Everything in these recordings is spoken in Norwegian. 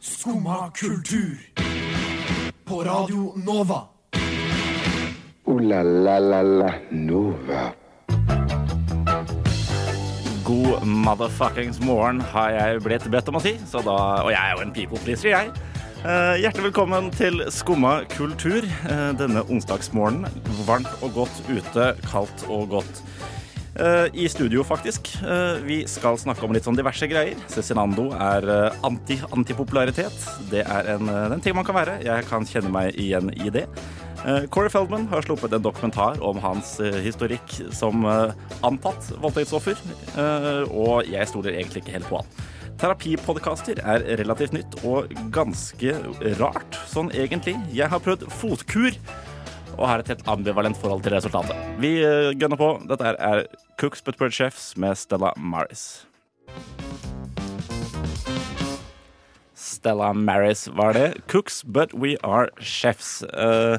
Skumma kultur. På Radio Nova. O-la-la-la-la Nova. God motherfuckings morgen har jeg blitt bedt om å si, så da, og jeg er jo en people pleaser, jeg. Eh, hjertelig velkommen til Skumma kultur eh, denne onsdagsmorgenen. Varmt og godt ute, kaldt og godt. Eh, I studio, faktisk. Eh, vi skal snakke om litt sånn diverse greier. Cezinando er eh, anti-antipopularitet. Det er en, en ting man kan være. Jeg kan kjenne meg igjen i det. Corey Feldman har sluppet en dokumentar om hans historikk som antatt voldtektsoffer, og jeg stoler egentlig ikke helt på han. Terapipodkaster er relativt nytt og ganske rart, sånn egentlig. Jeg har prøvd fotkur og har et helt ambivalent forhold til resultatet. Vi eh, gønner på. Dette er- Cooks But Bird Chefs med Stella Maris. Stella Maris var det. Cooks But We Are Chefs. Uh,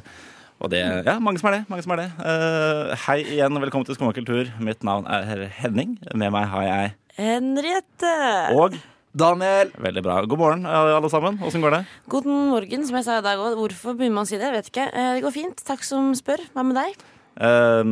og det Ja, mange som er det. Mange som er det. Uh, hei igjen og velkommen til Skummakultur. Mitt navn er Henning. Med meg har jeg Henriette. og Daniel! Veldig bra. God morgen, alle sammen. Åssen går det? God morgen, som jeg sa i dag òg. Hvorfor begynner man å si det? Jeg vet ikke. Eh, Det går fint. Takk som spør. Hva med deg? Uh,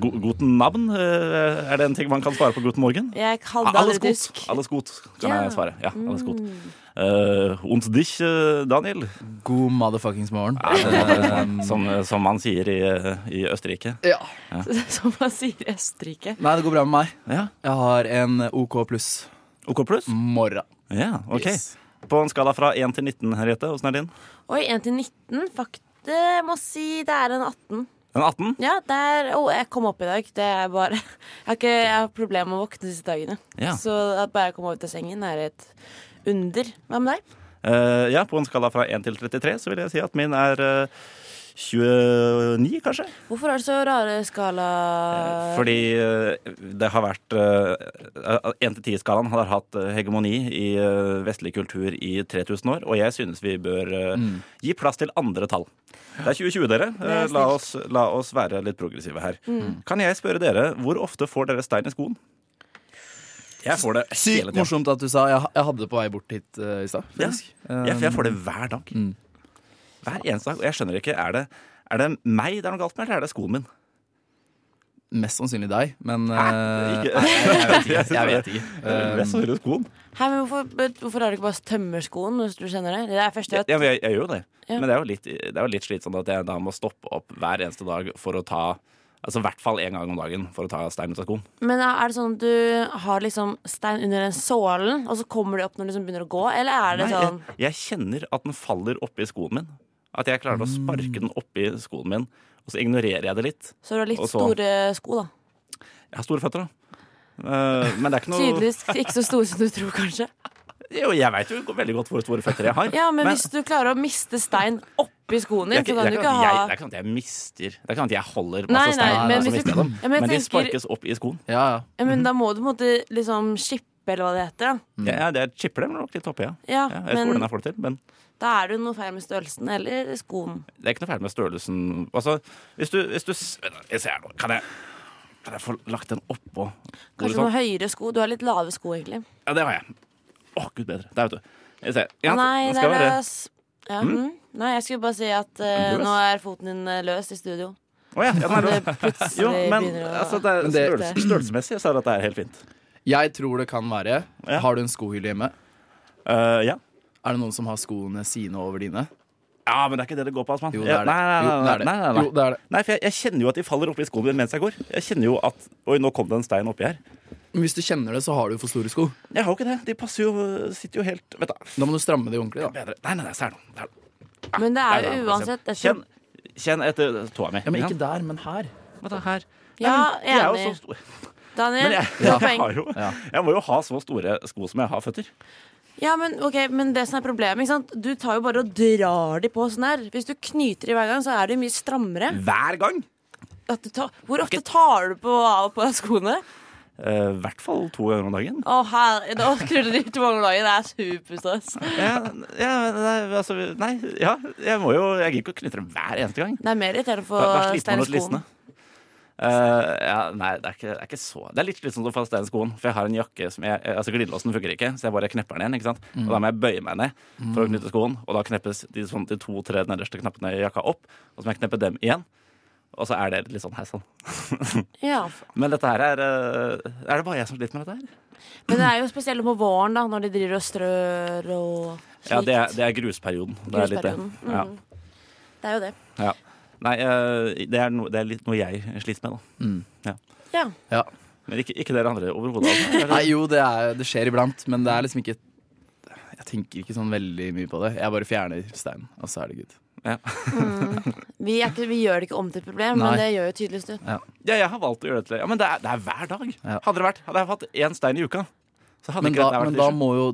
go guten navn? Uh, er det en ting man kan svare på guten morgen? Jeg kaller Alles det godt. tysk. Alles godt, kan Ja. jeg svare. Ja, alles godt. Mm. Uh, und dich, eh, Daniel? God motherfuckings morgen. Eh, som, som man sier i, eh, i Østerrike. Ja. Som man sier i Østerrike. Nei, det går bra med meg. Ja. Jeg har en OK pluss OK pluss? Morra. Ja, OK. Yes. På en skala fra 1 til 19, Henriette, åssen er din? Oi, 1 til 19. Faktisk, jeg må si det er en 18. En 18? Ja, det er Å, jeg kom opp i dag. Det er bare Jeg har, ikke, jeg har problemer med å våkne disse dagene. Ja. Så at bare jeg kom opp av sengen, er et under. Hva med deg? Uh, ja, på en skala fra 1 til 33 så vil jeg si at min er eh, 29, kanskje. Hvorfor er det så rare skala... Fordi eh, det har vært 1 til 10-skalaen har hatt eh, hegemoni i eh, vestlig kultur i 3000 år, og jeg synes vi bør mm. gi plass til andre tall. Det er 2020, dere. Er Eh, La oss, la oss være litt progressive her. Kan jeg spørre dere, hvor ofte får dere stein i skoen? Jeg får det hele Sykt morsomt at du sa Jeg, jeg hadde det på vei bort hit uh, i stad. Ja. Jeg, jeg får det hver dag. Mm. Hver eneste dag. Og jeg skjønner ikke, er det, er det meg det er noe galt med, eller er det skoen min? Mest sannsynlig deg, men Hæ? eh, Ikke- nei, jeg vet ikke. Jeg vet ikke. Mest sannsynlig skoen. Hei, men hvorfor, hvorfor har du ikke bare tømmerskoen hvis du kjenner det? Det er første Ja, jeg, jeg gjør jo det. Ja. Men det er jo, litt, det er jo litt slitsomt at jeg da må stoppe opp hver eneste dag for å ta Altså i hvert fall én gang om dagen for å ta stein ut av skoen. Men er det sånn at du har liksom stein under den sålen, og så kommer de opp når du liksom begynner å gå? Eller er det Nei, sånn jeg, jeg kjenner at den faller oppi skoen min. At jeg klarer å sparke den oppi skoen min, og så ignorerer jeg det litt. Så du har litt og så- store sko, da? Jeg har store føtter, da. Eh, men det er ikke noe Tydeligvis ikke så store som du tror, kanskje. Jo, jeg veit jo veldig godt hvor store føtter jeg har. Ja, men, Men- hvis du klarer å miste stein oppi skoen din, ikke, så jeg, kan du ikke ikke jeg, ha det er ikke sånn at jeg mister Det er ikke sånn at jeg holder Nei, masse nei, stein, men og så hvis mister du- jeg dem. Ja, men jeg men de tenker- sparkes opp i skoen. ja, ja. ja, Men da må du på en måte liksom skippe, eller hva det heter. Da, Ja, det er chipper dem nok litt oppi, ja. ja, ja jeg vet ikke hvordan men jeg får det til, men da er det jo noe feil med størrelsen eller skoen. det er ikke noe feil med størrelsen. Altså, hvis du, hvis du Jeg ser nå, kan jeg kan jeg få lagt den oppå Kanskje sånn? noe høyere sko. Du har litt lave sko, egentlig. Ja, det har jeg. Å, gud bedre. Der, vet du. Jeg ser. Ja, Nei, det det er løs. Ja, mm. Nei, jeg skulle bare si at uh, nå er foten din eh, løs i studio. Å ja, ja, den er Det løs. Jo, men å altså, det er Men det- størrelse, størrelsesmessig så er dette helt fint. Jeg tror det kan være. Ja. Har du en skohylle hjemme? Uh, ja. Er det noen som har skoene sine over dine? ja, men det er ikke det det går på, Asman. Jo, det er det. Nei, nei, Jo, det er det. nei, nei, nei. Jo, det er det. Nei, for jeg, jeg kjenner jo at de faller oppi skoene mens jeg går. Jeg kjenner jo at Oi, nå kom det en stein oppi her. Men hvis du kjenner det, så har du for store sko. Jeg har jo ikke det. De passer jo Sitter jo helt Vet du. Da må du stramme de ordentlig. da Bedre. Nei, nei, nei, se her nå. Se. Men det er jo uansett jeg Kjenn, kjenn etter tåa mi. Ja, Men ikke der, men her. Vet du, her. Ja, Nei, men de er jo så store. Daniel, jeg, du jeg, jo, jeg må jo ha så store sko som jeg har føtter. Ja, men, okay, men det som er problemet, ikke sant? du tar jo bare og drar de på sånn her. Hvis du knyter de hver gang, så er de mye strammere. Hver gang! At du tar, hvor ofte tar du på av og på skoene? Eh, I hvert fall to ganger om dagen. Å, her, da krydder du to ganger om dagen. Det er superstress. Ja, ja, nei, altså, nei, ja, jeg må jo Jeg gidder ikke å knytte dem hver eneste gang. Det er mer irriterende å få stein i skoen. Eh, ja, nei, det er, ikke, det er ikke så Det er litt slitsomt å få stein i skoen, for jeg har en jakke som jeg Altså glidelåsen funker ikke, så jeg bare knepper den igjen. ikke sant? Og da må jeg bøye meg ned for å knytte skoen, og da kneppes de, sånn, de to-tre nederste knappene i jakka opp, og så må jeg kneppe dem igjen. Og så er det litt sånn hei sann. Ja. Men dette her er eh, Er det bare jeg som sliter med dette her? Men det er jo spesielt på våren, da, når de driver og strør og slikt. Ja, det er, det er grusperioden. Det er litt det. Grusperioden. Ja. Det er jo det. Ja. Nei, eh, det er, no, det er litt noe jeg sliter med, da. Mm. Ja. Ja. Men ikke, ikke dere andre overhodet. Altså. Nei, jo, det, er, det skjer iblant, men det er liksom ikke Jeg tenker ikke sånn veldig mye på det. Jeg bare fjerner steinen, og så er det good. Ja. Vi, er ikke, vi gjør det ikke om til et problem, Nei. men det gjør jo tydeligvis du. ja, jeg har valgt å gjøre det til det. Ja, men det er, det er hver dag. Ja. Hadde det vært Hadde jeg hatt én stein i uka, så hadde Men ikke da, men da må jo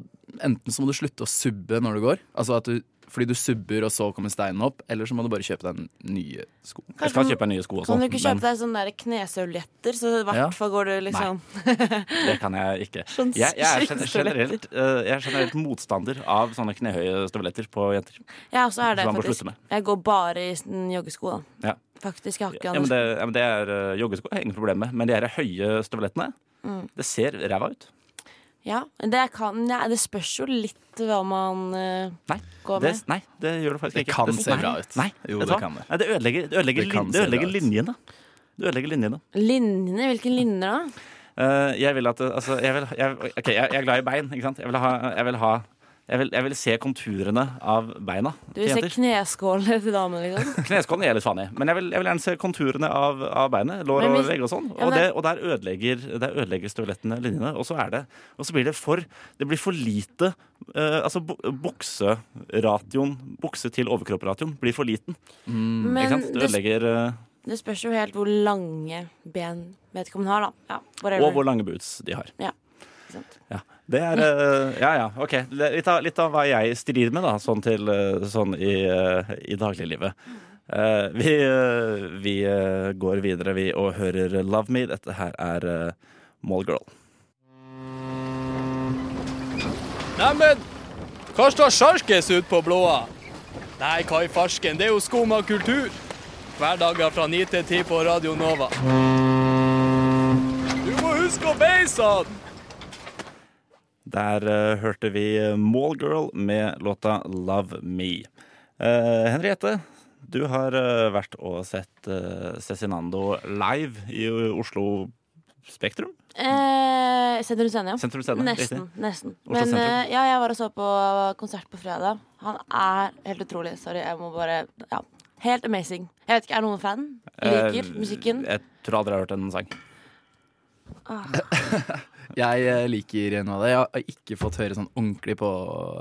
Enten så må du slutte å subbe når du går, altså at du, fordi du subber, og så kommer steinen opp, eller så må du bare kjøpe deg nye sko. Jeg skal kjøpe nye sko også, Kan du ikke men kjøpe deg sånne der knesøljetter, så i hvert Ja. fall går du liksom Nei, det kan jeg ikke. Sånn Jeg, jeg, er, generelt, eh, jeg er generelt motstander av sånne knehøye støvletter på jenter. Ja, så er det så faktisk. Jeg går bare i sånn joggesko, da. Ja. Faktisk. Jeg har ikke Ja, men det, ja, men det er uh, joggesko, har ingen problem med. Men de her høye støvlettene, Mm. det ser ræva ut. Ja, det, kan, ja, det spørs jo litt hva man uh, Nei, går det, med. nei, det gjør det faktisk Det ikke. kan Det- se bra ut. Nei, Jo, det kan det. Nei, det ødelegger, det ødelegger, Det lin, det ødelegger linjene. Du ødelegger linjene. Linjene? Hvilke linjer da? Uh, jeg vil at Altså, jeg vil jeg, OK, jeg, jeg er glad i bein, ikke sant? Jeg vil ha, jeg vil ha jeg vil, jeg vil se konturene av beina Du vil se kneskålene til damene, liksom? Kneskålen er jeg litt faen i, men jeg vil, jeg vil gjerne se konturene av, av beinet. Lår og hvis- og sånn. Ja, Og, og der ødelegger, der ødelegger støvlettene linjene. Og så er det Og så blir det for Det blir for lite uh, Altså bu- bukseratioen Bukse til overkroppratioen blir for liten. ikke Men sant? Det det, ødelegger uh, det spørs jo helt hvor lange ben vedkommende har, da. Ja. Og hvor lange boots de har. Ja, ikke sant? Ja. Det er eh, Ja ja, OK. Litt av, litt av hva jeg strir med, da, sånn, til, eh, sånn i, eh, i dagliglivet. Vi vi går videre, vi, og hører Love Me. Dette her er Mallgirl. Neimen, hva står sjarkes ut på blåa? Nei, hva i farsken, det er jo skum av kultur. Hverdager fra 9 til 10 på Radio Nova. Du må huske å beise han! Der uh, hørte vi Mallgirl med låta Love Me. Uh, Henriette, du har uh, vært og sett Cezinando live i Oslo Spektrum? Eh, Sentrum Scene, ja. Sentrum Scene, Nesten. nesten. Men eh, ja, jeg var og så på konsert på fredag. Han er helt utrolig. Sorry, jeg må bare Ja. Helt amazing. Jeg vet ikke, Er noen fan? Liker Eh, musikken? Jeg tror aldri jeg har hørt en sang. Jeg eh, liker noe av det. Jeg har ikke fått høre sånn ordentlig på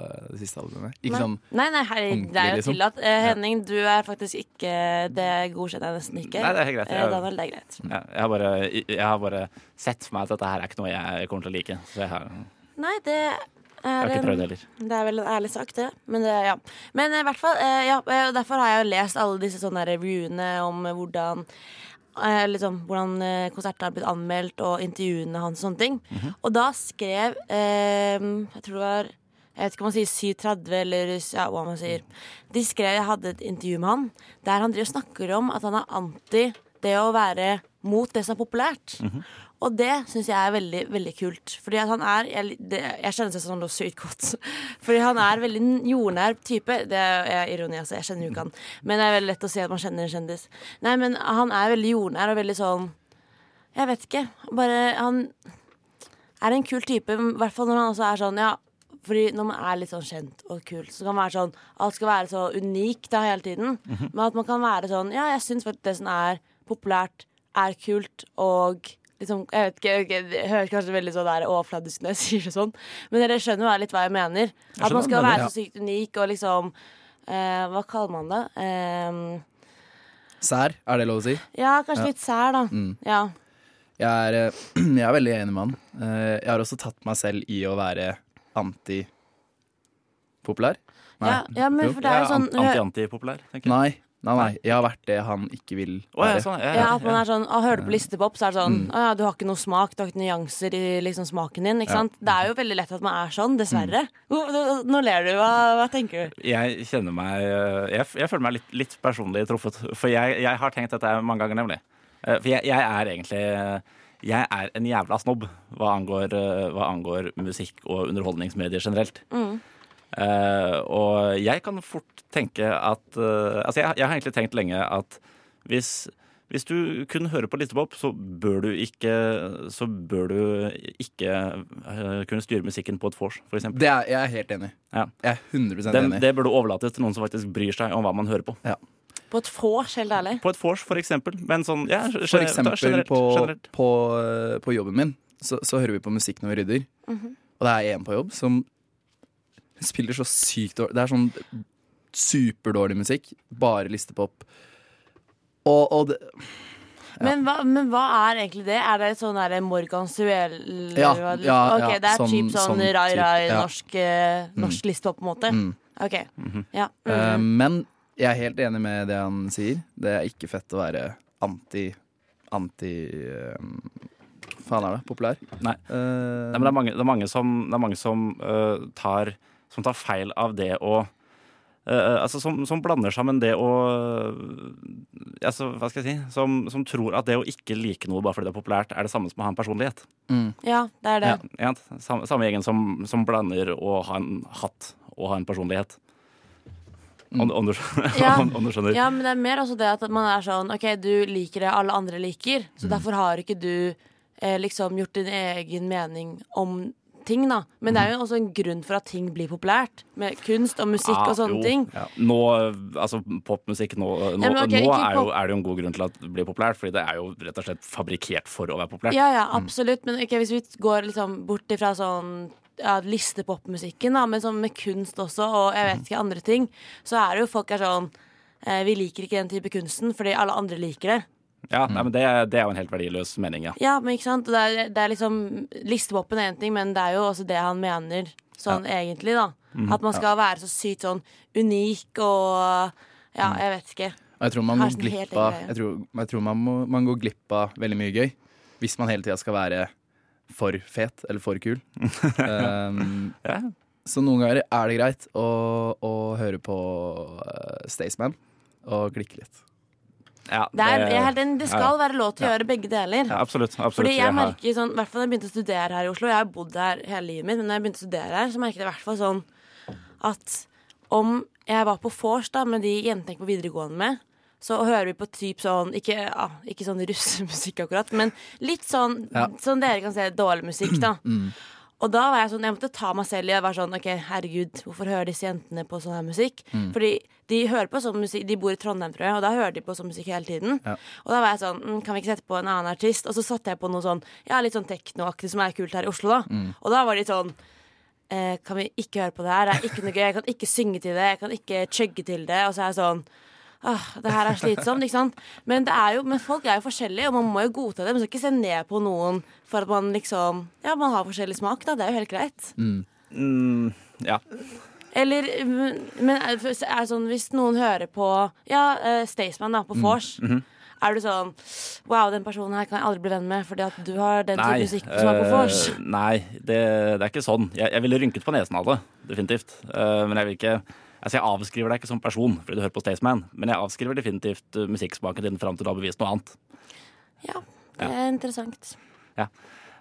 eh, det siste albumet. Ikke Nei. sånn Nei, nei, herre, det er jo liksom. tillatt. Eh, Henning, du er faktisk ikke Det godkjenner jeg nesten ikke. Nei, det er greit. Jeg- Daniel, det er greit. Ja, jeg, har bare, jeg har bare sett for meg at dette her er ikke noe jeg kommer til å like. Så jeg har, Nei, det har er ikke prøvd en, det er vel en ærlig sak, det. Men, det, ja. Men i hvert fall, ja, derfor har jeg jo lest alle disse sånne revyene om hvordan liksom, hvordan eh, konserten har blitt anmeldt, og intervjuene hans og sånne ting. Mhm. Og da skrev eh, Jeg tror det var jeg vet ikke om man sier 730 eller ja, hva man sier. De skrev, Jeg hadde et intervju med han der han driver snakker om at han er anti det å være mot det som er populært. Og det syns jeg er veldig veldig kult. Fordi han er Jeg, det, jeg kjenner seg sånn sykt godt. Fordi han er veldig jordnær type. Det er ironi, altså. Jeg kjenner jo ikke han. Men det er veldig lett å si at man kjenner en kjendis. Nei, men han er veldig jordnær og veldig sånn Jeg vet ikke. Bare Han er en kul type, i hvert fall når han også er sånn Ja, fordi når man er litt sånn kjent og kul, så kan man være sånn Alt skal være så unikt da hele tiden. Men at man kan være sånn Ja, jeg syns faktisk det som er populært, er kult, og liksom Jeg vet ikke, jeg høres kanskje veldig sånn der overfladisk når jeg sier det sånn, men dere skjønner jo litt hva jeg mener. At man skal være så sykt unik og liksom eh, Hva kaller man det? Eh, Sær, er det lov å si? ja, kanskje Ja. litt sær, da. Mm. Ja. Jeg er, eh, jeg er veldig enig med han. Eh, Jeg har også tatt meg selv i å være antipopulær. Ja, ja, men for det er jo sånn Anti-antipopulær, tenker jeg. Nei, nei, nei. Jeg har vært det han ikke vil Å, ja, sånn, ja, Ja, ja, at man er sånn, å, Hører du på listepop, så er det sånn Mm. Å ja, du har ikke noe smak, du har ikke nyanser i liksom, smaken din. Ikke Ja. sant? Det er jo veldig lett at man er sånn, dessverre. Nå, nå- ler du. Hva, hva tenker du? Jeg kjenner meg eh, Jeg, jeg føler meg litt, litt personlig truffet. For jeg, jeg har tenkt dette mange ganger, nemlig. Eh, For jeg, jeg er egentlig Jeg er en jævla snobb hva angår, eh, hva angår musikk og underholdningsmedier generelt. Eh, og jeg kan fort tenke at uh, Altså, jeg, jeg har egentlig tenkt lenge at hvis hvis du kun hører på listepop, så bør du ikke, så bør du ikke uh, kunne styre musikken på et vors, for eksempel. Det er, jeg er helt enig. Ja. Jeg er 100 Den, enig. det burde overlates til noen som faktisk bryr seg om hva man hører på. På et vors, helt ærlig. På et vors, for eksempel. Men sånn, ja, For eksempel generelt, på, generelt. på, på jobben min, så, så hører vi på musikk når vi rydder. Og det er en på jobb som spiller så sykt dårlig Det er sånn superdårlig musikk. Bare listepop. Og, og det, Men, hva, men hva er egentlig det? Er det sånn der Morgan Suel... Ja, ja, okay, ja, det er sånn- typ sånn sånn rai typ, rai ja. norsk, uh, norsk listepop, på en måte? Mm. OK. Ja. -hmm. Uh, men jeg er helt enig med det han sier. Det er ikke fett å være anti Anti uh, Faen er det? Populær? Nei. Uh, Nei, men det er mange, det er mange som, det er mange som, tar, som tar feil av det å Uh, altså som, som blander sammen det å uh, altså, Hva skal jeg si? Som, som tror at det å ikke like noe bare fordi det er populært, er det samme som å ha en personlighet. ja, det er det. Ja, samme, samme gjengen som, som blander å ha en hatt og ha en personlighet. Om, om, du, Ja. om, du skjønner. Ja, men det er mer altså det at man er sånn OK, du liker det alle andre liker, Mm. så derfor har ikke du eh, liksom gjort din egen mening om ting, da. Men det er jo også en grunn for at ting blir populært. Med kunst og musikk og sånne jo. ting. Nå, altså popmusikk nå, nå, Ja, okay, nå er, jo, er det jo en god grunn til at det blir populært, fordi det er jo rett og slett fabrikkert for å være populært. Ja, ja, absolutt. Men okay, hvis vi går liksom bort ifra sånn ja, listepopmusikken, da, men sånn med kunst også, og jeg vet ikke andre ting, så er det jo folk er sånn eh, Vi liker ikke den type kunsten fordi alle andre liker det. Ja, nei, men det, er- det er jo en helt verdiløs mening, ja. Ja, men ikke sant? Det er, det er liksom Listevåpen er én ting, men det er jo også det han mener sånn egentlig, da. At man skal være så sykt sånn unik og Ja, jeg vet ikke. Jeg tror man, må går sånn glipp av, jeg tror, jeg tror man, må, man går glipp av veldig mye gøy hvis man hele tida skal være for fet eller for kul. um, ja. så noen ganger er det greit å, å høre på uh, Staysman og klikke litt. Ja Det, er, jeg er helt enig, det skal ja, være lov til å gjøre begge deler. ja, absolutt. absolutt. Fordi jeg merker sånn, i hvert fall da jeg begynte å studere her i Oslo Jeg har bodd her hele livet mitt, men da jeg begynte å studere her, så merket jeg i hvert fall sånn at om jeg var på vors med de jentene jeg gikk på videregående med, så hører vi på typ sånn Ikke, ja, ikke sånn russemusikk akkurat, men litt sånn Ja. sånn dere kan se dårlig musikk, da. Og da var jeg sånn, jeg måtte ta meg selv i og være sånn OK, herregud, hvorfor hører disse jentene på sånn her musikk? Fordi de hører på sånn musikk De bor i Trondheim, tror jeg, og da hører de på sånn musikk hele tiden. Ja. Og da var jeg sånn mm, Kan vi ikke sette på en annen artist? Og så satte jeg på noe sånn Ja, litt sånn teknoaktig som er kult her i Oslo, da. Og da var de sånn eh, Kan vi ikke høre på det her? Det er ikke noe gøy. Jeg kan ikke synge til det. Jeg kan ikke chugge til det. Og så er jeg sånn Åh, det her er slitsomt, ikke sant? Men, det er jo, men folk er jo forskjellige, og man må jo godta det. Man skal ikke se ned på noen for at man liksom Ja, man har forskjellig smak, da. Det er jo helt greit. Mm, ja. Eller men men er det sånn hvis noen hører på Ja, uh, Staysman, da, på vors. Er du sånn Wow, den personen her kan jeg aldri bli venn med fordi at du har den type musikk som er på vors. eh, nei det, det er ikke sånn. Jeg, jeg ville rynket på nesen av det, definitivt. Uh, men jeg vil ikke Altså, jeg avskriver deg ikke som person fordi du hører på Staysman, men jeg avskriver definitivt uh, musikksmaken din fram til du har bevist noe annet. Ja, det er interessant. Ja.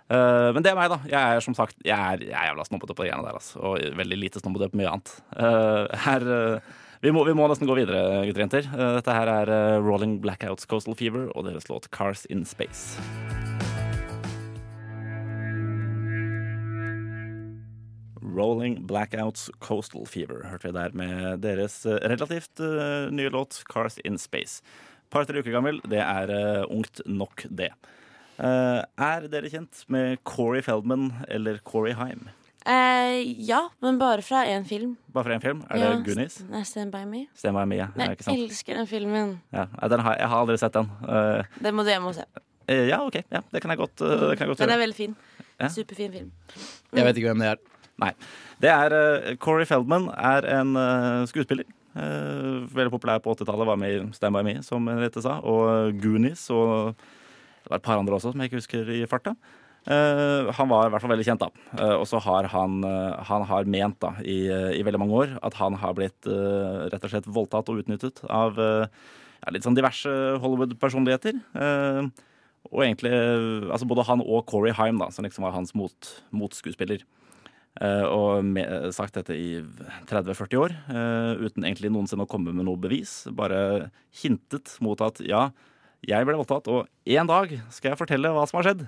Uh, men det er meg, da. Jeg er som sagt Jeg er, jeg er jævla snobbete på de greiene der. Altså, og veldig lite snobbete på mye annet. Uh, her uh, vi, må, vi må nesten gå videre, gutter og jenter. Eh, dette her er eh, Rolling Blackouts Coastal Fever og deres låt Cars in Space. Rolling Blackouts Coastal Fever hørte vi der med deres eh, relativt eh, nye låt Cars in Space. Par-tre uker gammel. Det er eh, ungt nok, det. Eh, er dere kjent med Corey Feldman eller Corey Haim? Eh, ja, men bare fra én film. Bare fra én film? Er ja, det Goonies? Nei, Stand by me. Stand jeg me Ja, Jeg elsker den filmen. Ja, den har, jeg har aldri sett den. Uh, Den må du hjem og se. Uh, ja, OK. Ja, det kan jeg godt, det kan jeg godt Den er veldig fin. Ja. Superfin film. Jeg vet ikke hvem det er. Nei. Det er uh, Corey Feldman er en uh, skuespiller. Uh, veldig populær på 80-tallet. Var med i Stand By Me, som Henriette sa. Og Goonies. Og det var et par andre også som jeg ikke husker i farta. Uh, han var i hvert fall veldig kjent, da. Uh, og så har han, uh, han har ment da, i, i veldig mange år at han har blitt rett og slett voldtatt og utnyttet av ja, litt sånn diverse Hollywood-personligheter. Og egentlig altså både han og Corey Haim, da, som liksom var hans mot, motskuespiller. Eh, og med, sagt dette i 30-40 år, eh, uten egentlig noensinne å komme med noe bevis. Bare hintet mot at ja, jeg ble voldtatt, og en dag skal jeg fortelle hva som har skjedd.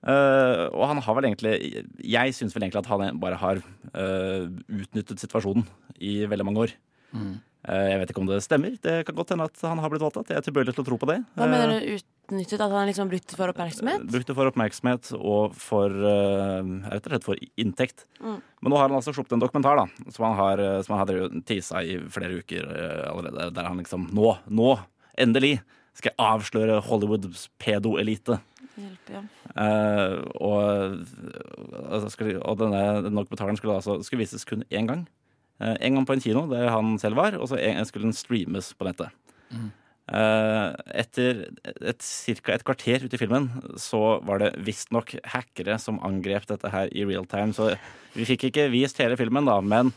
Uh, og han har vel egentlig Jeg syns vel egentlig at han bare har uh, utnyttet situasjonen i veldig mange år. Eh, jeg vet ikke om det stemmer. Det kan godt hende at han har blitt voldtatt. Jeg er tilbøyelig til å tro på det. Hva Eh, mener du utnyttet? At han liksom brukte for oppmerksomhet? Brukte for oppmerksomhet og for eh, rett og slett for inntekt. Mm. Men nå har han altså sluppet en dokumentar da som han har, eh, som han har tisa i flere uker eh, allerede. Der han liksom Nå, nå, endelig skal jeg avsløre Hollywoods pedo-elite. Hjelp, ja. Uh, og, og, skulle, og denne, denne dokumentaren skulle altså skulle vises kun én gang. Eh, en gang på en kino, der han selv var, og så skulle den streames på nettet. Mm. etter et, cirka et kvarter ute i filmen så var det visstnok hackere som angrep dette her i real time. Så vi fikk ikke vist hele filmen, da, men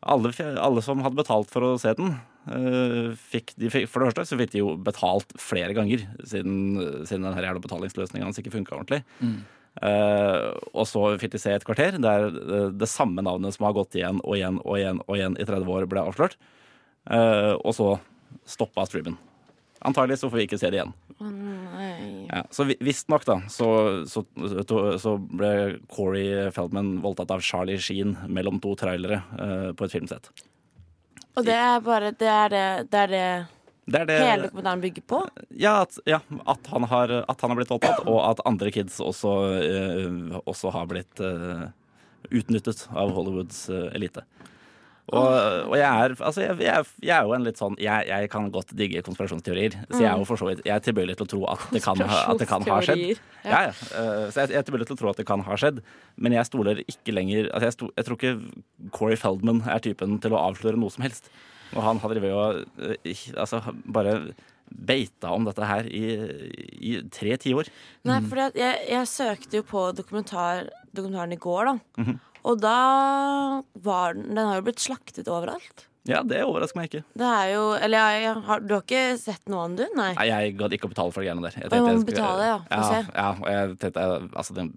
alle, alle som hadde betalt for å se den, eh, fikk, de For det første så fikk de jo betalt flere ganger, siden, siden den jævla betalingsløsninga hans ikke funka ordentlig. Eh, og så fikk de se et kvarter der eh, det samme navnet som har gått igjen og igjen og igjen og igjen i 30 år, ble avslørt. Eh, og så stoppa streamen. Antagelig så får vi ikke se det igjen. Nei. Ja, så vi- visstnok, da, så, så, så, så ble Corey Feldman voldtatt av Charlie Sheen mellom to trailere uh, på et filmsett. Og det er bare Det er det, det, er det Det er det hele dokumentaren bygger på? Ja, at, ja at, han har, at han har blitt voldtatt, og at andre kids også, uh, også har blitt uh, utnyttet av Hollywoods uh, elite. Og, og jeg, er, altså jeg, jeg, jeg er jo en litt sånn jeg, jeg kan godt digge konspirasjonsteorier. Så jeg er jo for så vidt Jeg er tilbøyelig til å tro at det kan, ha- det kan ha skjedd. Ja, ja. Så jeg er tilbøyelig til å tro at det kan ha skjedd, men jeg stoler ikke lenger altså jeg, sto, jeg tror ikke Corey Feldman er typen til å avsløre noe som helst. Og han har drevet og eh, altså, bare beita om dette her i, i tre tiår. Nei, for jeg, jeg søkte jo på dokumentar, dokumentaren i går, da. Mhm. Og da var den Den har jo blitt slaktet overalt. Ja, det overrasker meg ikke. Det er jo Eller jeg, jeg har, du har ikke sett noe av den, du? Nei. Nei, jeg gadd ikke å betale for de greiene der. Jeg tenkte, jeg skulle- betale, ja. Ja, ja, og jeg tenkte altså, den,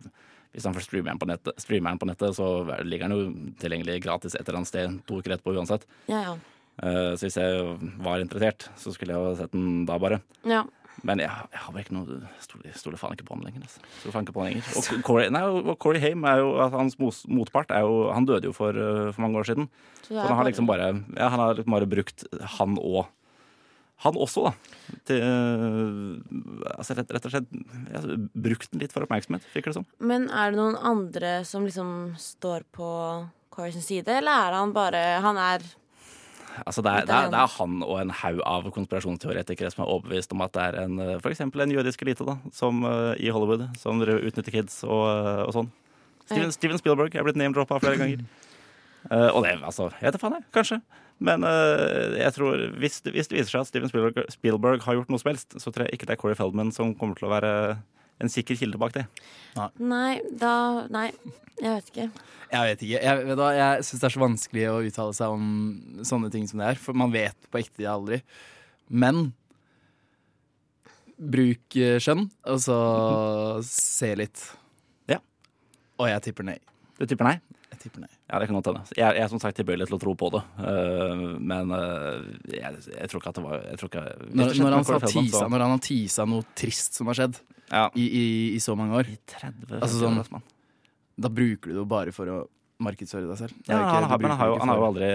Hvis han får streameren på nettet, streamer den på nettet, så ligger den jo tilgjengelig gratis et eller annet sted to uker etterpå uansett. Ja, ja. Eh, så hvis jeg var interessert, så skulle jeg jo sett den da bare. ja. Men jeg, jeg har bare ikke noe Stoler, stoler faen ikke på han lenger. Altså. Faen ikke på han lenger. Og Corey, nei, og Corey Haim er jo hans motpart er jo Han døde jo for, eh, for mange år siden. Så Så han har liksom bare Ja, han har liksom bare brukt han og Han også, da. Til, eh, altså rett, rett og slett ja, brukt den litt for oppmerksomhet, virker det som. Men er det noen andre som liksom står på Corys side, eller er han bare Han er Altså det, er, det, er, det er han og en haug av konspirasjonsteoretikere som er overbevist om at det er en, eh, for eksempel en jødisk elite da, som, eh, i Hollywood som utnytter kids og, eh, og sånn. Steven, Steven Spielberg er blitt name-droppa flere ganger. Uh, og det, altså, jeg vet faen, jeg. Kanskje. Men uh, jeg tror hvis hvis det viser seg at Steven Spielberg, Spielberg har gjort noe som helst, så tror jeg ikke det er Corey Feldman som kommer til å være en sikker kilde bak det. Nei, da Nei, jeg vet ikke. Jeg vet ikke. Jeg, vet jeg syns det er så vanskelig å uttale seg om sånne ting som det er. For man vet på ekte aldri. Men bruk eh, skjønn, og så se litt. Ja. Og jeg tipper nei. Du tipper nei? Jeg tipper nei. Ja, det kan godt hende. Jeg, jeg er som sagt tilbøyelig til å tro på det. Uh, men uh, jeg, jeg tror ikke at det var jeg tror ikke, Når, når, han tisa, så- når han har tisa noe trist som har skjedd ja. i, i, i så mange år, I 30 Altså sånn- år, da bruker du det jo bare for å markedsføre deg selv. Ja, ikke- han, har, men han, har jo, han har jo aldri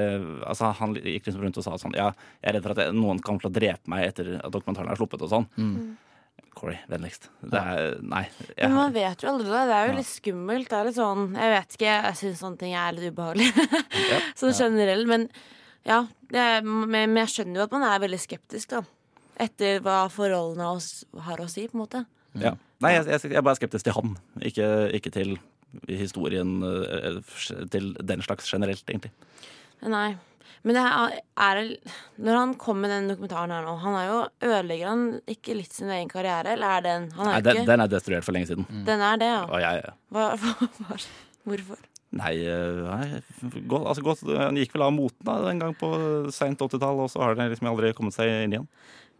altså, Han gikk liksom rundt og sa sånn Ja, jeg er redd for at jeg, noen kommer til å drepe meg etter at dokumentaren er sluppet og sånn. Mm. Corey, vennligst. Det er Nei. Jeg, Men man vet jo aldri det. Det er jo litt skummelt. Det er litt sånn Jeg vet ikke, jeg syns sånne ting er litt ubehagelig. sånn generelt. Men ja. Det er, men jeg skjønner jo at man er veldig skeptisk, da. Etter hva forholdene oss har å si, på en måte. ja. Nei, jeg, jeg, jeg er bare skeptisk til han, ikke, ikke til historien eh, Til den slags generelt, egentlig. Nei. Men det er, er Når han kom med den dokumentaren her nå, han er jo Ødelegger han ikke litt sin egen karriere, eller er den Han Nei, er jo den, ikke den er destruert for lenge siden. Den er det, ja. Og jeg Hva, hva, hva, hvorfor? Nei, eh, nei gå, altså, godt, han gikk vel av moten da, en gang på seint 80-tall, og så har den liksom aldri kommet seg inn igjen.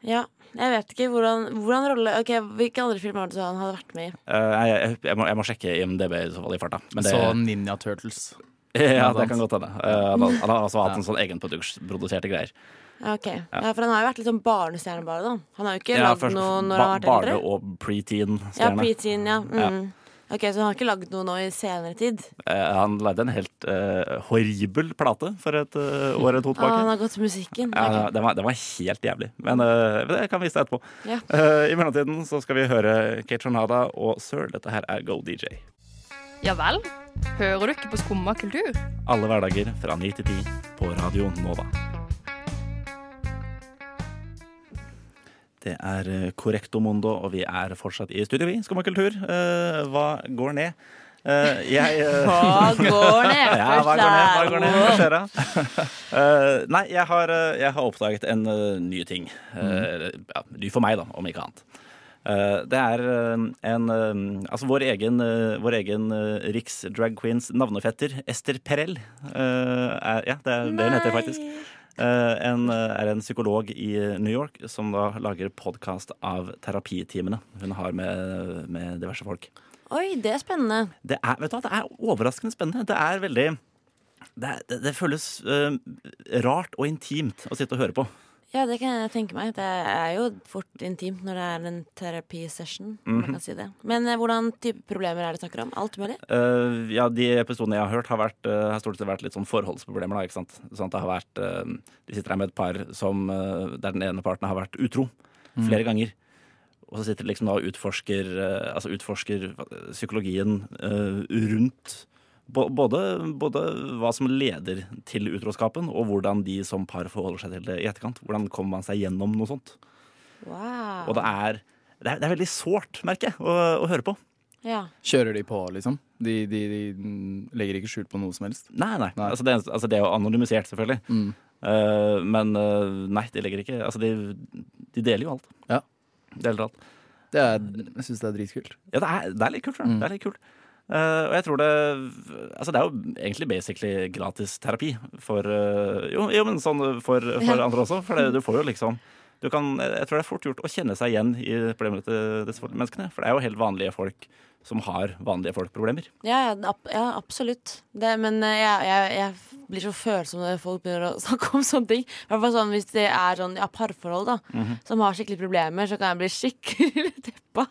Ja. Jeg vet ikke hvordan, hvordan rolle Ok, Hvilke andre filmer var det han hadde vært med i? Uh, jeg, jeg, jeg, må, jeg må sjekke IMDb i så fall i farta. Men det, Så Ninja Turtles. Ja, det kan godt hende. Eh, han, har- altså hatt en sånn egenproduserte greier. Ok, ja. For han har jo vært litt sånn barnestjerne bare, da. Han har jo ikke Ja, lagd noe når han har vært Barne- eldre. og Ja, preteen-stjerne. preteen, ja. Mm. Ok, Så han har ikke lagd noe nå i senere tid? Eh, han lagde en helt eh, horribel plate for et eh, år eller to tilbake. Ah, han har gått til musikken? Ja, den, var, den var helt jævlig, men eh, det kan vi vise deg etterpå. Ja. Eh, I mellomtiden så skal vi høre Kate Tronada og Sir. Dette her er Go DJ. Ja vel? Hører du ikke på Skumma kultur? Alle hverdager fra 9 til 10 på Radio Nova. Det er eh, Correcto Mundo, og vi er fortsatt i studio, vi. Skumma kultur. Eh, hva går ned? Uh, jeg uh, Hva går ned? Ja, hva går ned? Hva går ned? Hva skjer da? Uh, nei, jeg har, eh, jeg har oppdaget en eh, ny ting. Mm. ja, ny for meg, da, om ikke annet. Eh, det er eh, en eh, Altså vår egen, vår egen eh, Riks drag queens navnefetter, Ester Perel. er, ja, det er det hun heter, faktisk. En, er en psykolog i New York som da lager podkast av terapitimene hun har med, med diverse folk. Oi, det er spennende. Det er, vet du hva, det er overraskende spennende. Det er veldig Det, det, det føles uh, rart og intimt å sitte og høre på. Ja, det kan jeg tenke meg. Det er jo fort intimt når det er en terapisession. om man kan si det. Men eh, hvordan type problemer er det snakker om? Alt mulig? Uh, ja, De episodene jeg har hørt, har, vært, uh, har stort sett vært litt sånn forholdsproblemer. Da, ikke sant? Sånn at det har vært uh, De sitter her med et par som, der den ene parten har vært utro flere ganger. Og så sitter de liksom da og utforsker, altså utforsker psykologien rundt både, både hva som leder til utroskapen, og hvordan de som par forholder seg til det i etterkant. Hvordan kommer man seg gjennom noe sånt. Wow. Og det er, det er, det er veldig sårt, merker jeg, å, å høre på. Ja. Kjører de på, liksom? De, de, de legger ikke skjul på noe som helst? Nei, nei. Nei. Altså, det, altså, det er jo anonymisert, selvfølgelig. Mm. Uh, men uh, nei, de legger ikke Altså, de, de deler jo alt. Ja. Deler alt. Det er, jeg syns det er dritkult. Ja, det er, det er litt kult. Mm. Det er litt kult. Eh, og jeg tror det Altså, det er jo egentlig basically gratis terapi for uh, Jo, jo men sånn for, for andre også. For det, du får jo liksom du kan, Jeg tror det er fort gjort å kjenne seg igjen i problemene til disse menneskene. For det er jo helt vanlige folk som har vanlige folk-problemer. Ja, ja, ja absolutt. Det, men eh, jeg, jeg, jeg blir så følsom når folk begynner å snakke om sånne ting. Hvert sånn Hvis det er sånn ja, parforhold da som har skikkelig problemer, så kan jeg bli skikkelig deppa.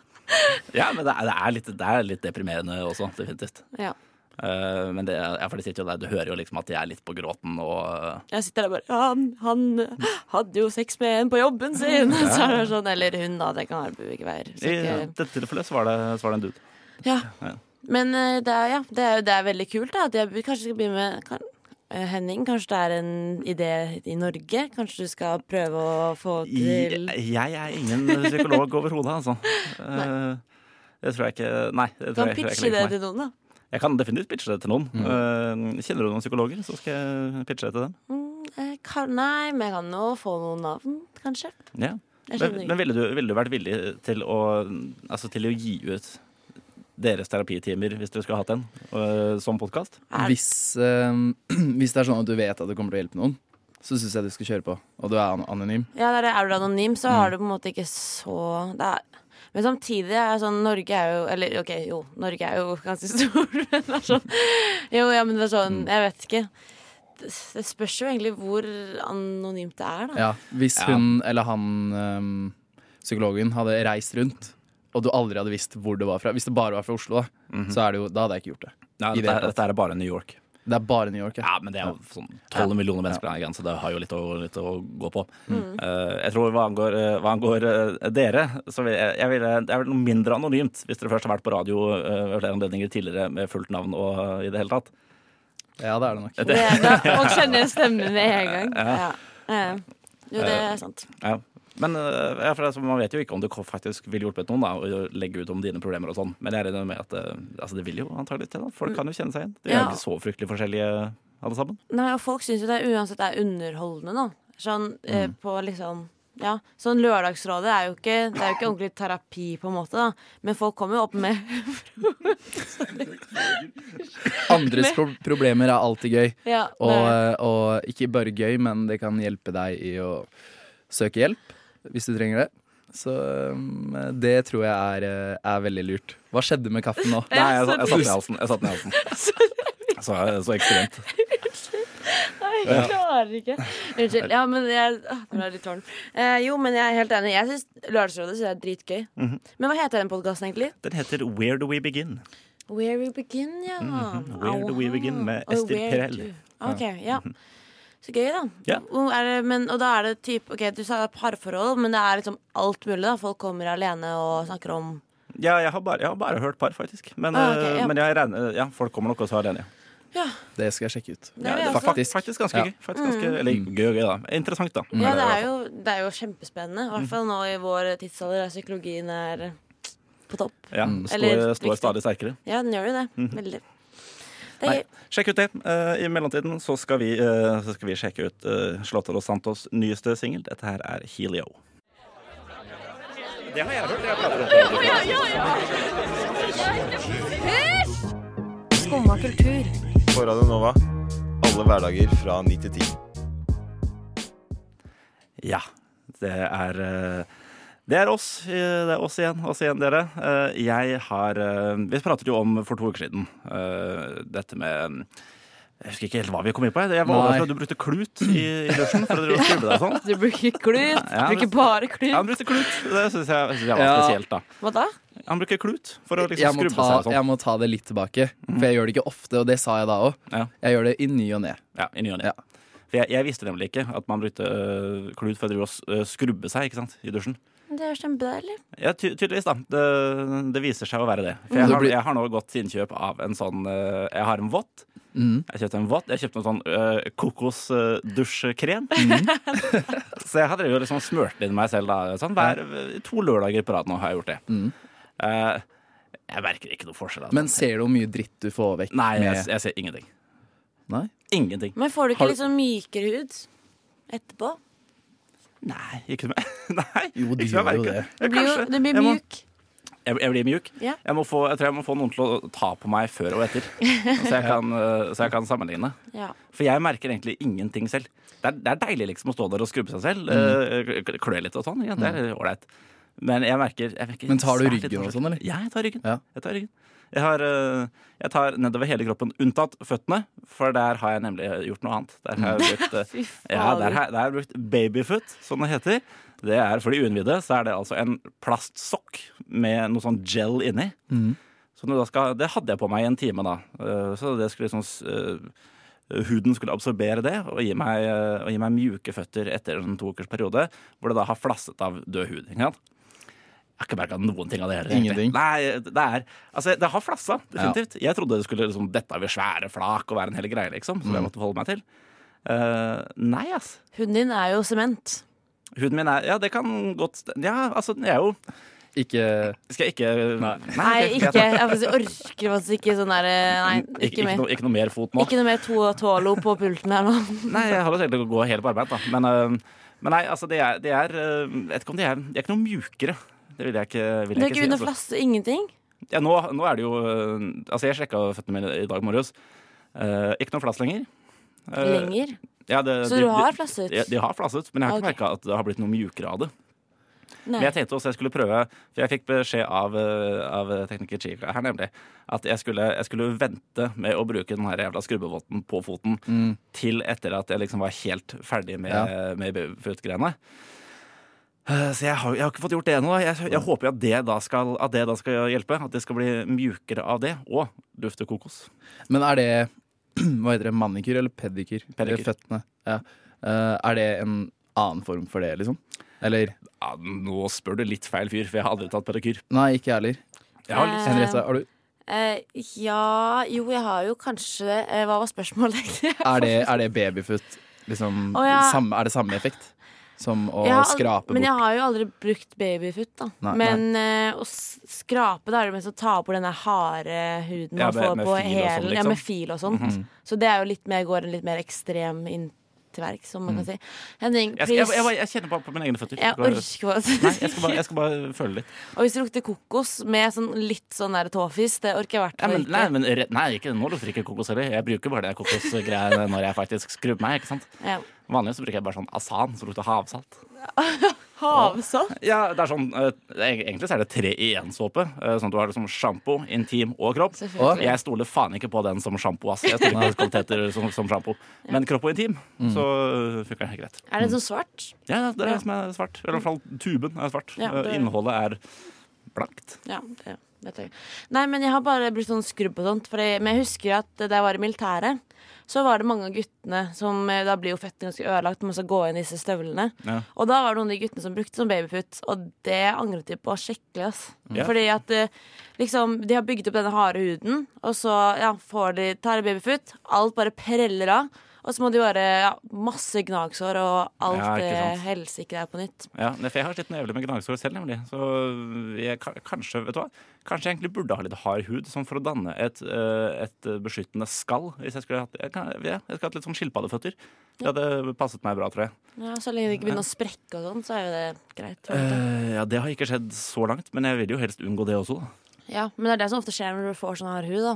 Ja, men det er, det er, litt, det er litt deprimerende også, definitivt. Ja. Uh, men det, ja, de der, du hører jo liksom at de er litt på gråten og uh... Jeg sitter der bare ja, han, han hadde jo sex med en på jobben sin! Så er det sånn, eller hun, da. Det kan være begge veier. I ikke, dette tilfellet så var det, så var det en dude. ja. Ja. Men eh, det er, ja, det er, det er veldig kult da, at jeg kanskje skal begynne med kan, Henning, kanskje det er en idé i Norge? Kanskje du skal prøve å få til Jeg, jeg er ingen psykolog overhodet, altså. Eh, det tror jeg ikke Nei. Det Du tror kan jeg, pitche jeg det til noen, da. Jeg kan definitivt pitche det til noen. Mm. kjenner du noen psykologer, så skal jeg pitche det til dem. Mm, kan, nei, men jeg kan jo få noen navn, kanskje. Ja. Men, men ville, du, ville du vært villig til å, altså til å gi ut deres terapitimer, hvis dere skulle hatt en, uh, som podkast? Hvis, uh, hvis det er sånn at du vet at det kommer til å hjelpe noen, så syns jeg du skal kjøre på. Og du er an anonym. Ja, er, er du anonym, så Mm. har du på en måte ikke så det er, Men samtidig er jeg sånn Norge er jo Eller OK, jo, Norge er jo ganske stor, men det er sånn Jo, ja, men det er sånn Mm. Jeg vet ikke. Det, spørs jo egentlig hvor anonymt det er, da. Ja, hvis Ja. hun eller han ehm, psykologen hadde reist rundt, og du aldri hadde visst hvor det var fra Hvis det bare var fra Oslo, da, så er det jo, da hadde jeg ikke gjort det. Nei, det dette, dette er bare New York. Det er bare New York. Ja. Ja, men det er jo sånn 12 millioner mennesker, der, så det har jo litt å, litt å gå på. Eh, jeg tror hva angår, eh, hva angår eh, dere, så vil jeg, jeg vil, det er vel noe mindre anonymt hvis dere først har vært på radio ved flere anledninger tidligere med fullt navn og i det hele tatt. ja, det er det nok. Det, det, man kjenner stemmen med en gang. Ja. Eh, Jo, det er sant. Ja. Men eh, ja, for altså, man vet jo ikke om det faktisk vil hjulpet noen da, å legge ut om dine problemer og sånn. Men jeg regner med at eh, altså, det vil jo antagelig til. da. Folk kan jo kjenne seg igjen. De er Ja. jo ikke så fryktelig forskjellige alle sammen. Nei, og folk syns jo det uansett er underholdende, da. Sånn eh, Mm. på liksom ja, sånn Lørdagsrådet er jo ikke Det er jo ikke ordentlig terapi, på en måte, da. Men folk kommer jo opp med Andres pro problemer er alltid gøy. Ja, Og, og ikke bare gøy, men det kan hjelpe deg i å søke hjelp. Hvis du trenger det. Så um, det tror jeg er, eh, er veldig lurt. Hva skjedde med kaffen nå? Nei, jeg, jeg satt den i halsen. Jeg satt den i halsen. Så, så ekstremt. Nei, jeg klarer ikke. Unnskyld. Ja, men jeg ah, Nå er jeg litt tårn. Eh, jo, men jeg er helt enig. Jeg syns Lørdagsrådet synes jeg er dritgøy. Mhm. Men hva heter den podkasten egentlig? Den heter Where Do We Begin? Where We Begin, ja. Mhm. Where Do We Begin med Where Perel. Ok, ja. Så gøy, da. Ja. Er det, men, og da er det typ Ok, du sa det er parforhold, men det er liksom alt mulig, da. Folk kommer alene og snakker om Ja, jeg har bare, jeg har bare hørt par, faktisk. Men, Ah, ok, eh, ja. men jeg regner, ja, folk kommer nok også alene. Ja. Ja, Det skal jeg sjekke ut. det Ja, er det er faktisk, faktisk ganske Ja. gøy. Faktisk ganske, Eller gøy, gøy, da. Interessant, da. Ja, det er Eh, jo, det er jo kjempespennende. I hvert fall nå i vår tidsalder der psykologien er på topp. ja, den står, Eller står stadig sterkere. Ja, den gjør jo det. Mhm. Veldig. Det Nei, sjekk ut det. Eh, I mellomtiden så skal vi, eh, så skal vi sjekke ut uh, Slåtter og Santos nyeste singel. Dette her er Helio. Det har jeg hørt. Jeg prater om ja. Skumma kultur. På Radio Nova. Alle hverdager fra 9 til 10. Ja, det er eh, det er oss. eh, Det er oss igjen. Oss igjen, dere. Eh, Jeg har eh, Vi pratet jo om for to uker siden dette med Jeg husker ikke helt hva vi kom inn på. Jeg var overrasket at du brukte klut i, i dusjen for å drive skrubbe deg sånn. Du bruker klut. Ja, bruker bare bare Ja, klut. han brukte klut. Det syns jeg, jeg var Ja. spesielt, da. Hva da? Han bruker klut for å liksom skrubbe ta, seg sånn. jeg må ta det litt tilbake, for jeg gjør det ikke ofte, og det sa jeg da òg. Ja. Jeg gjør det i ny og ne. Ja, i ny og ne. Ja. For jeg, jeg visste nemlig ikke at man brukte øh, klut for å øh, skrubbe seg ikke sant, i dusjen. Det er kjempedeilig. Ja, ty tydeligvis, da. Det, det viser seg å være det. For jeg Mm. har, jeg har nå gått til innkjøp av en sånn øh, Jeg har en vått. Mm. Jeg kjøpte en vått. Jeg kjøpte en sånn uh, kokosdusjkrem. Mm. Så jeg har drevet og liksom smurt inn meg selv da. Sånn, hver, to lørdager på rad nå har jeg gjort det. Mm. Uh, jeg merker ikke noe forskjell. Altså. Men ser du hvor mye dritt du får vekk Nei, jeg, jeg ser ingenting. Nei? Ingenting. Men får du ikke du- litt sånn mykere hud etterpå? Nei, ikke noe Nei, Jo, du ikke som jeg gjør jo merker. det. Du blir, jo, du blir Jeg må- mjuk. Jeg, jeg blir mjuk. Ja. Jeg, må få, jeg tror jeg må få noen til å ta på meg før og etter, så jeg kan, øh, så jeg kan sammenligne. Ja. For jeg merker egentlig ingenting selv. Det er, det er deilig liksom å stå der og skrubbe seg selv. Mm. øh, Klø litt og sånn. Ja, det er ålreit. Men jeg merker, jeg merker Men tar du ryggen og sånn, eller? Ja, jeg tar ryggen. Ja. Jeg tar ryggen. Jeg, har, øh, jeg tar nedover hele kroppen, unntatt føttene, for der har jeg nemlig gjort noe annet. Der har jeg brukt, øh, ja, der har, der har jeg brukt babyfoot, som det heter. Det er For de uinnvidde så er det altså en plastsokk med noe sånn gel inni. Mm. Så skal, det hadde jeg på meg i en time, da. Eh, Så det skulle liksom eh, Huden skulle absorbere det og gi meg, eh, og gi meg mjuke føtter etter en to ukers periode, hvor det da har flasset av død hud. Ikke sant? Jeg har ikke merka noen ting av det heller. Ingenting? Nei, det er Altså, det har flassa, definitivt. Jeg trodde det skulle liksom dette over svære flak og være en hel greie, liksom, som jeg Mm. måtte forholde meg til. Uh, nei, ass. Huden din er jo sement. Huden min er Ja, det kan godt Ja, altså, jeg er jo Ikke Skal jeg ikke Nei. Nei, ikke. Jeg orker faktisk ikke sånn der Nei, Ikke, mer. noe, ikke noe mer fot nå. Ikke noe mer to tålo på pulten her nå. Nei, jeg har jo tenkt å gå helt på arbeid, da. Men, øh, men nei, altså, det er, det er Jeg vet ikke om de er De er ikke noe mjukere. Det vil jeg ikke, vil Det er ikke ikke under. Altså. flasse, ingenting. Ja, nå, nå er det jo Altså, jeg sjekka føttene mine i dag morges. Eh, ikke noe flass lenger. Eh, Lenger. Ja, det, Så de- du har flasset? De, de har flasset, men jeg har ikke Ok. merka at det har blitt noe mjukere av det. Nei. Men jeg tenkte også jeg skulle prøve For jeg fikk beskjed av, eh, av tekniker Chica her nemlig at jeg skulle, jeg skulle vente med å bruke den her jævla skrubbevotten på foten mm. til etter at jeg liksom var helt ferdig med, Ja. med babyfoot-greiene. Eh, Så jeg har, jeg har ikke fått gjort det ennå. Jeg, jeg håper at det, da skal, at det da skal hjelpe. At det skal bli mjukere av det. Og dufte kokos. Men er det Hva heter det? Manikyr eller pedikyr? Pedikyr. Føttene. Ja. Eh, er det en annen form for det, liksom? Eller Ja, nå spør du litt feil fyr, for jeg har aldri tatt pedikyr. Nei, ikke jeg heller. Jeg har litt, Eh, Henriette, har du? Uh, ja Jo, jeg har jo kanskje. Eh, hva var spørsmålet? Er det, er det babyfoot? Liksom, oh, ja. samme, er det samme effekt som å har skrape Men jeg har jo aldri brukt babyfoot, da. Nei, men eh, å skrape, da er det mest å ta bort den harde huden Ja, man med- får med på fil og sånn, Ja, liksom. med fil og sånt. Mhm. Så det er jo litt mer, går en litt mer ekstrem inn til verks, som man kan si. Henning, jeg, jeg, jeg, jeg kjenner bare på mine egne føtter. Jeg orker ikke Nei, jeg skal, bare, jeg skal bare føle litt. Og hvis det lukter kokos med sånn litt sånn der tåfis, det orker jeg i hvert fall men, ikke. nei, men nei, ikke, nå lukter ikke kokos heller. Jeg bruker bare det kokosgreiene når jeg faktisk skrubber meg. ikke sant? Ja. Vanligvis bruker jeg bare sånn Asan, som lukter havsalt. Havsalt? Ja, det er sånn uh, Egentlig så er det tre i én-såpe. Uh, Sånn at du har liksom sjampo, intim og kropp. Og Jeg stoler faen ikke på den som sjampo. ass. Jeg stoler ikke på kvaliteter som, som sjampo. Men kropp og intim, så øh, funker det helt greit. Er den sånn svart? Ja, det er Ja. det som er svart. Eller i hvert fall tuben er svart. Ja, Eh, det- Innholdet er blankt. Ja, det vet jeg. Nei, men jeg har bare blitt sånn skrubb og sånt. For jeg, men jeg husker at da jeg var i militæret, så var det mange av guttene som eh, Da blir jo fettet ganske ødelagt når man skal gå inn i disse støvlene. Ja. Og da var det noen av de guttene som brukte sånn babyfoot, og det angret de på skikkelig. ass Ja. Fordi at eh, liksom De har bygget opp denne harde huden, og så ja, får de tar de babyfoot. Alt bare preller av. Og så må de bare ja, masse gnagsår, og alt Ja, ikke helsike er på nytt. Ja, for jeg har slitt jævlig med gnagsår selv, nemlig. Så jeg, kanskje, vet du hva? Kanskje jeg egentlig burde ha litt hard hud, sånn for å danne et, eh, et beskyttende skall. Hvis jeg skulle hatt jeg, kan, ja, jeg skulle hatt litt sånn skilpaddeføtter. Det hadde passet meg bra, tror jeg. Ja, Så lenge det ikke begynner å sprekke og sånn, så er jo det greit. Uh. Ja, Det har ikke skjedd så langt, men jeg vil jo helst unngå det også. Da. Ja, men det er det som ofte skjer når du får sånn hard hud. da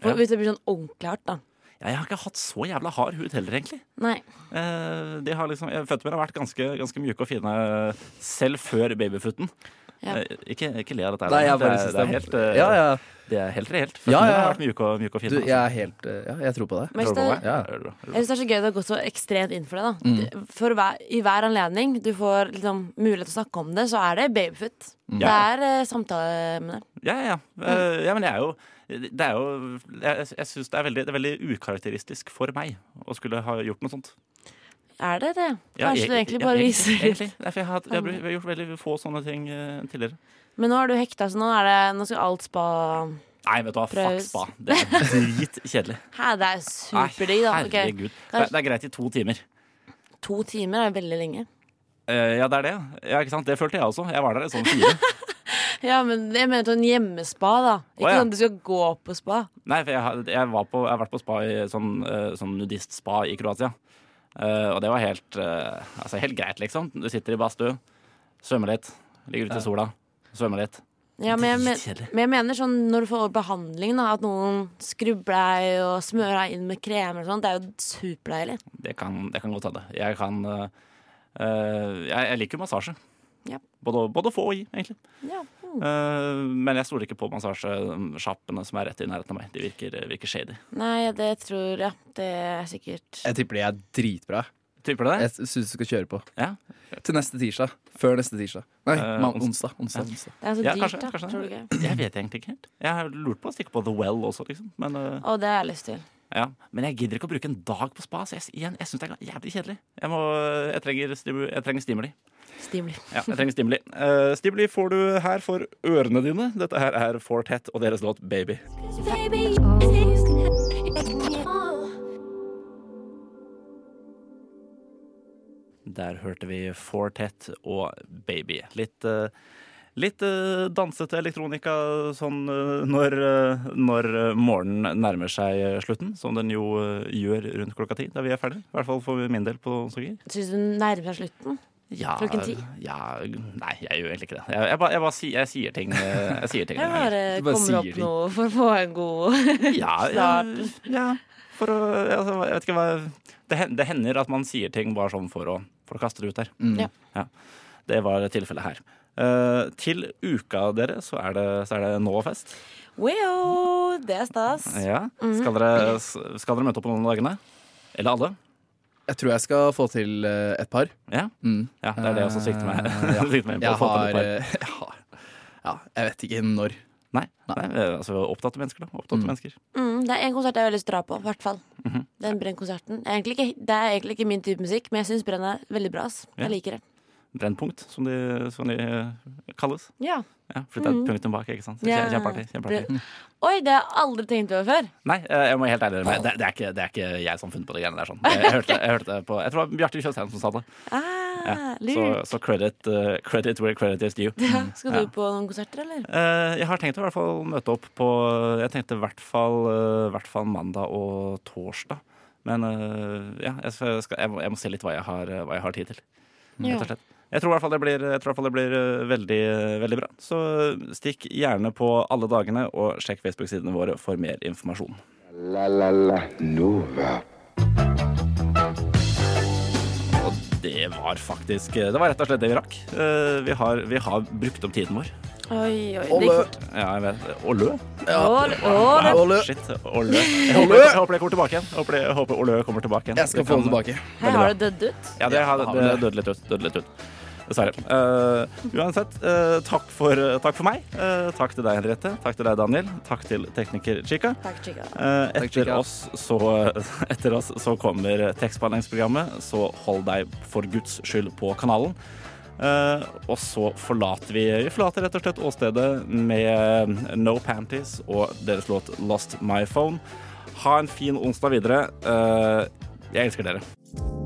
For, Ja. Hvis det blir sånn ordentlig hardt, da. Jeg har ikke hatt så jævla hard hud heller, egentlig. Nei. Eh, de har liksom, Føttene mine har vært ganske, ganske mjuke og fine selv før babyfooten. Ja. Eh, ikke, ikke le av dette. Nei, jeg det, bare er, det, er det er helt, eh, Ja, ja. det er helt reelt. Ja, ja, har vært og, og fin. Du, jeg er helt eh, Ja, jeg tror på det. Men Tror du på meg? Ja. Ja, gjør du det? Jeg syns det er så gøy det du har gått så ekstremt inn for det. da Mm. For hver, I hver anledning du får liksom, mulighet til å snakke om det, så er det babyfoot. Mm. Det er uh, samtaleemner. Ja, ja. Eh, ja men jeg er jo det er jo Jeg, jeg syns det, er det er veldig ukarakteristisk for meg å skulle ha gjort noe sånt. Er det det? Ja, Kanskje jeg- du egentlig ja, bare egentlig- viser Egentlig. Nei, for jeg har, jeg har gjort veldig få sånne ting uh, tidligere. Men nå har du hekta, så nå, er det, nå skal alt spa Nei, vet du hva, fuck spa. Det er dritkjedelig. Det er superdigg, da. Okay. Herregud. Det, det er greit i to timer. To timer er veldig lenge. Uh, ja, det er det. Ja, ikke sant? Det følte jeg også. Jeg var der i sånn fire. Ja, men jeg mener sånn hjemmespa, da. Ikke ja. sånn at du skal gå på spa. Nei, for jeg, jeg, var på, jeg har vært på spa i sånn, eh, sånn nudistspa i Kroatia. Eh, og det var helt, eh, altså helt greit, liksom. Du sitter i badstue, svømmer litt, ligger ute i sola, svømmer litt. Ja, men jeg, men, men jeg mener sånn når du får behandling, da, at noen skrubber deg og smører deg inn med krem og sånt, det er jo superdeilig. Det kan, det kan godt hende. Jeg kan eh, eh, jeg, jeg liker massasje. Ja. Både, både få og gi, egentlig. Ja. mm. Uh, men jeg stoler ikke på massasjesjappene som er rett i nærheten av meg. De virker, virker shady. Nei, det tror jeg. Det er sikkert Jeg tipper de er dritbra. Tipper det? Jeg syns du skal kjøre på. Ja. Til neste tirsdag. Før neste tirsdag. Nei, uh, onsdag. onsdag, onsdag. Det er så Ja, dyrt, kanskje, da. kanskje. Tror du ikke? Jeg vet egentlig ikke helt. Jeg har lurt på å stikke på The Well også, liksom. Men, uh... Å, det har jeg lyst til. Ja. Men jeg gidder ikke å bruke en dag på spa. Så jeg, igjen, jeg syns det er jævlig kjedelig. Jeg, må, jeg, trenger, stimu, jeg trenger stimuli. Stimuli. Ja, jeg trenger stimuli. Uh, stimuli får du her for ørene dine. Dette her er Fortet og deres låt Baby. Der hørte vi Fortet og Baby. Litt, eh, litt uh, dansete elektronika sånn uh, når, uh, når morgenen nærmer seg slutten, som den jo gjør rundt klokka ti da vi er ferdig. I hvert fall for min del på Songer. Syns du den nærmer seg slutten? Ja, Klokken ti? Ja, nei, jeg gjør egentlig ikke det. Jeg, jeg, bare, jeg, bare sier, jeg sier ting. Jeg sier ting Jeg bare kommer opp ting. noe for å få en god Ja, ja, ja. For å altså, Jeg vet ikke hva det, det hender at man sier ting bare sånn for å, for å kaste det ut der. Mm. Ja. Det var tilfellet her. Eh, til uka, dere, så er det, så er det Novafest. Wow, det er stas. Ja. Skal, dere, skal dere møte opp på noen av dagene? Eller alle? Jeg tror jeg skal få til eh, et par. Ja, Mm. ja det er det jeg også sikter meg, Eh, ja. sikter meg inn på. Jeg har, jeg har Ja, jeg vet ikke når. Nei, nei, altså opptatte mennesker, da. Opptatte Mm. mennesker. Mm, det er en konsert jeg har lyst til å dra på, i hvert fall. -hmm. Den Brenn-konserten. Er Det er egentlig ikke min type musikk, men jeg syns Brenn er veldig bra. ass. Ja. Jeg liker det. Brennpunkt, som de, som de kalles. Ja. Ja, for det er et punktum bak, ikke sant? Så Ja. Kjempeartig. kjempeartig. Oi, det har jeg aldri tenkt over før. Nei, eh, jeg må helt ærlig med det, det, er ikke, det er ikke jeg som har funnet på det greiene der. Sånn. Jeg, hørte, jeg hørte på Jeg tror det var Bjarte Tjøstheim som sa det. Ah, Ja. Så, så credit, uh, credit where credit is due. Ja, skal du Ja. på noen konserter, eller? Eh, jeg har tenkt å i hvert fall møte opp på Jeg tenkte i hvert fall, hvert fall mandag og torsdag. Men ja, jeg, skal, jeg, må, jeg må se litt hva jeg har, hva har tid til. Rett og slett. Jeg tror i hvert fall det blir, jeg tror i hvert fall det blir eh, veldig, veldig bra. Så stikk gjerne på alle dagene og sjekk Facebook-sidene våre for mer informasjon. La la la Nova. var faktisk Det var rett og slett det vi rakk. Eh, Vi har, vi har brukt opp tiden vår. Oi, oi. Olø. Det gikk fort. Ja, jeg vet. Og lø. Å, lø. Å, lø. Og lø. Shit. Og lø. Jeg håper, jeg håper det kommer tilbake igjen. Jeg håper, jeg håper Olø kommer tilbake igjen. Jeg skal få det tilbake. Her har det dødd ut. Ja, det, har, Ja, det det. døde litt ut. Død litt ut. Dessverre. Uh, uansett, uh, takk, for, takk for meg. Uh, takk til deg, Henriette. Takk til deg, Daniel. Takk til tekniker Chica. Takk, Chica. Eh, Takk, etter, Chica. oss så, etter oss så kommer tekstbehandlingsprogrammet, så hold deg for guds skyld på kanalen. Eh, og så forlater vi Vi forlater rett og slett åstedet med No Panties og deres låt Lost My Phone. Ha en fin onsdag videre. Eh, jeg elsker dere.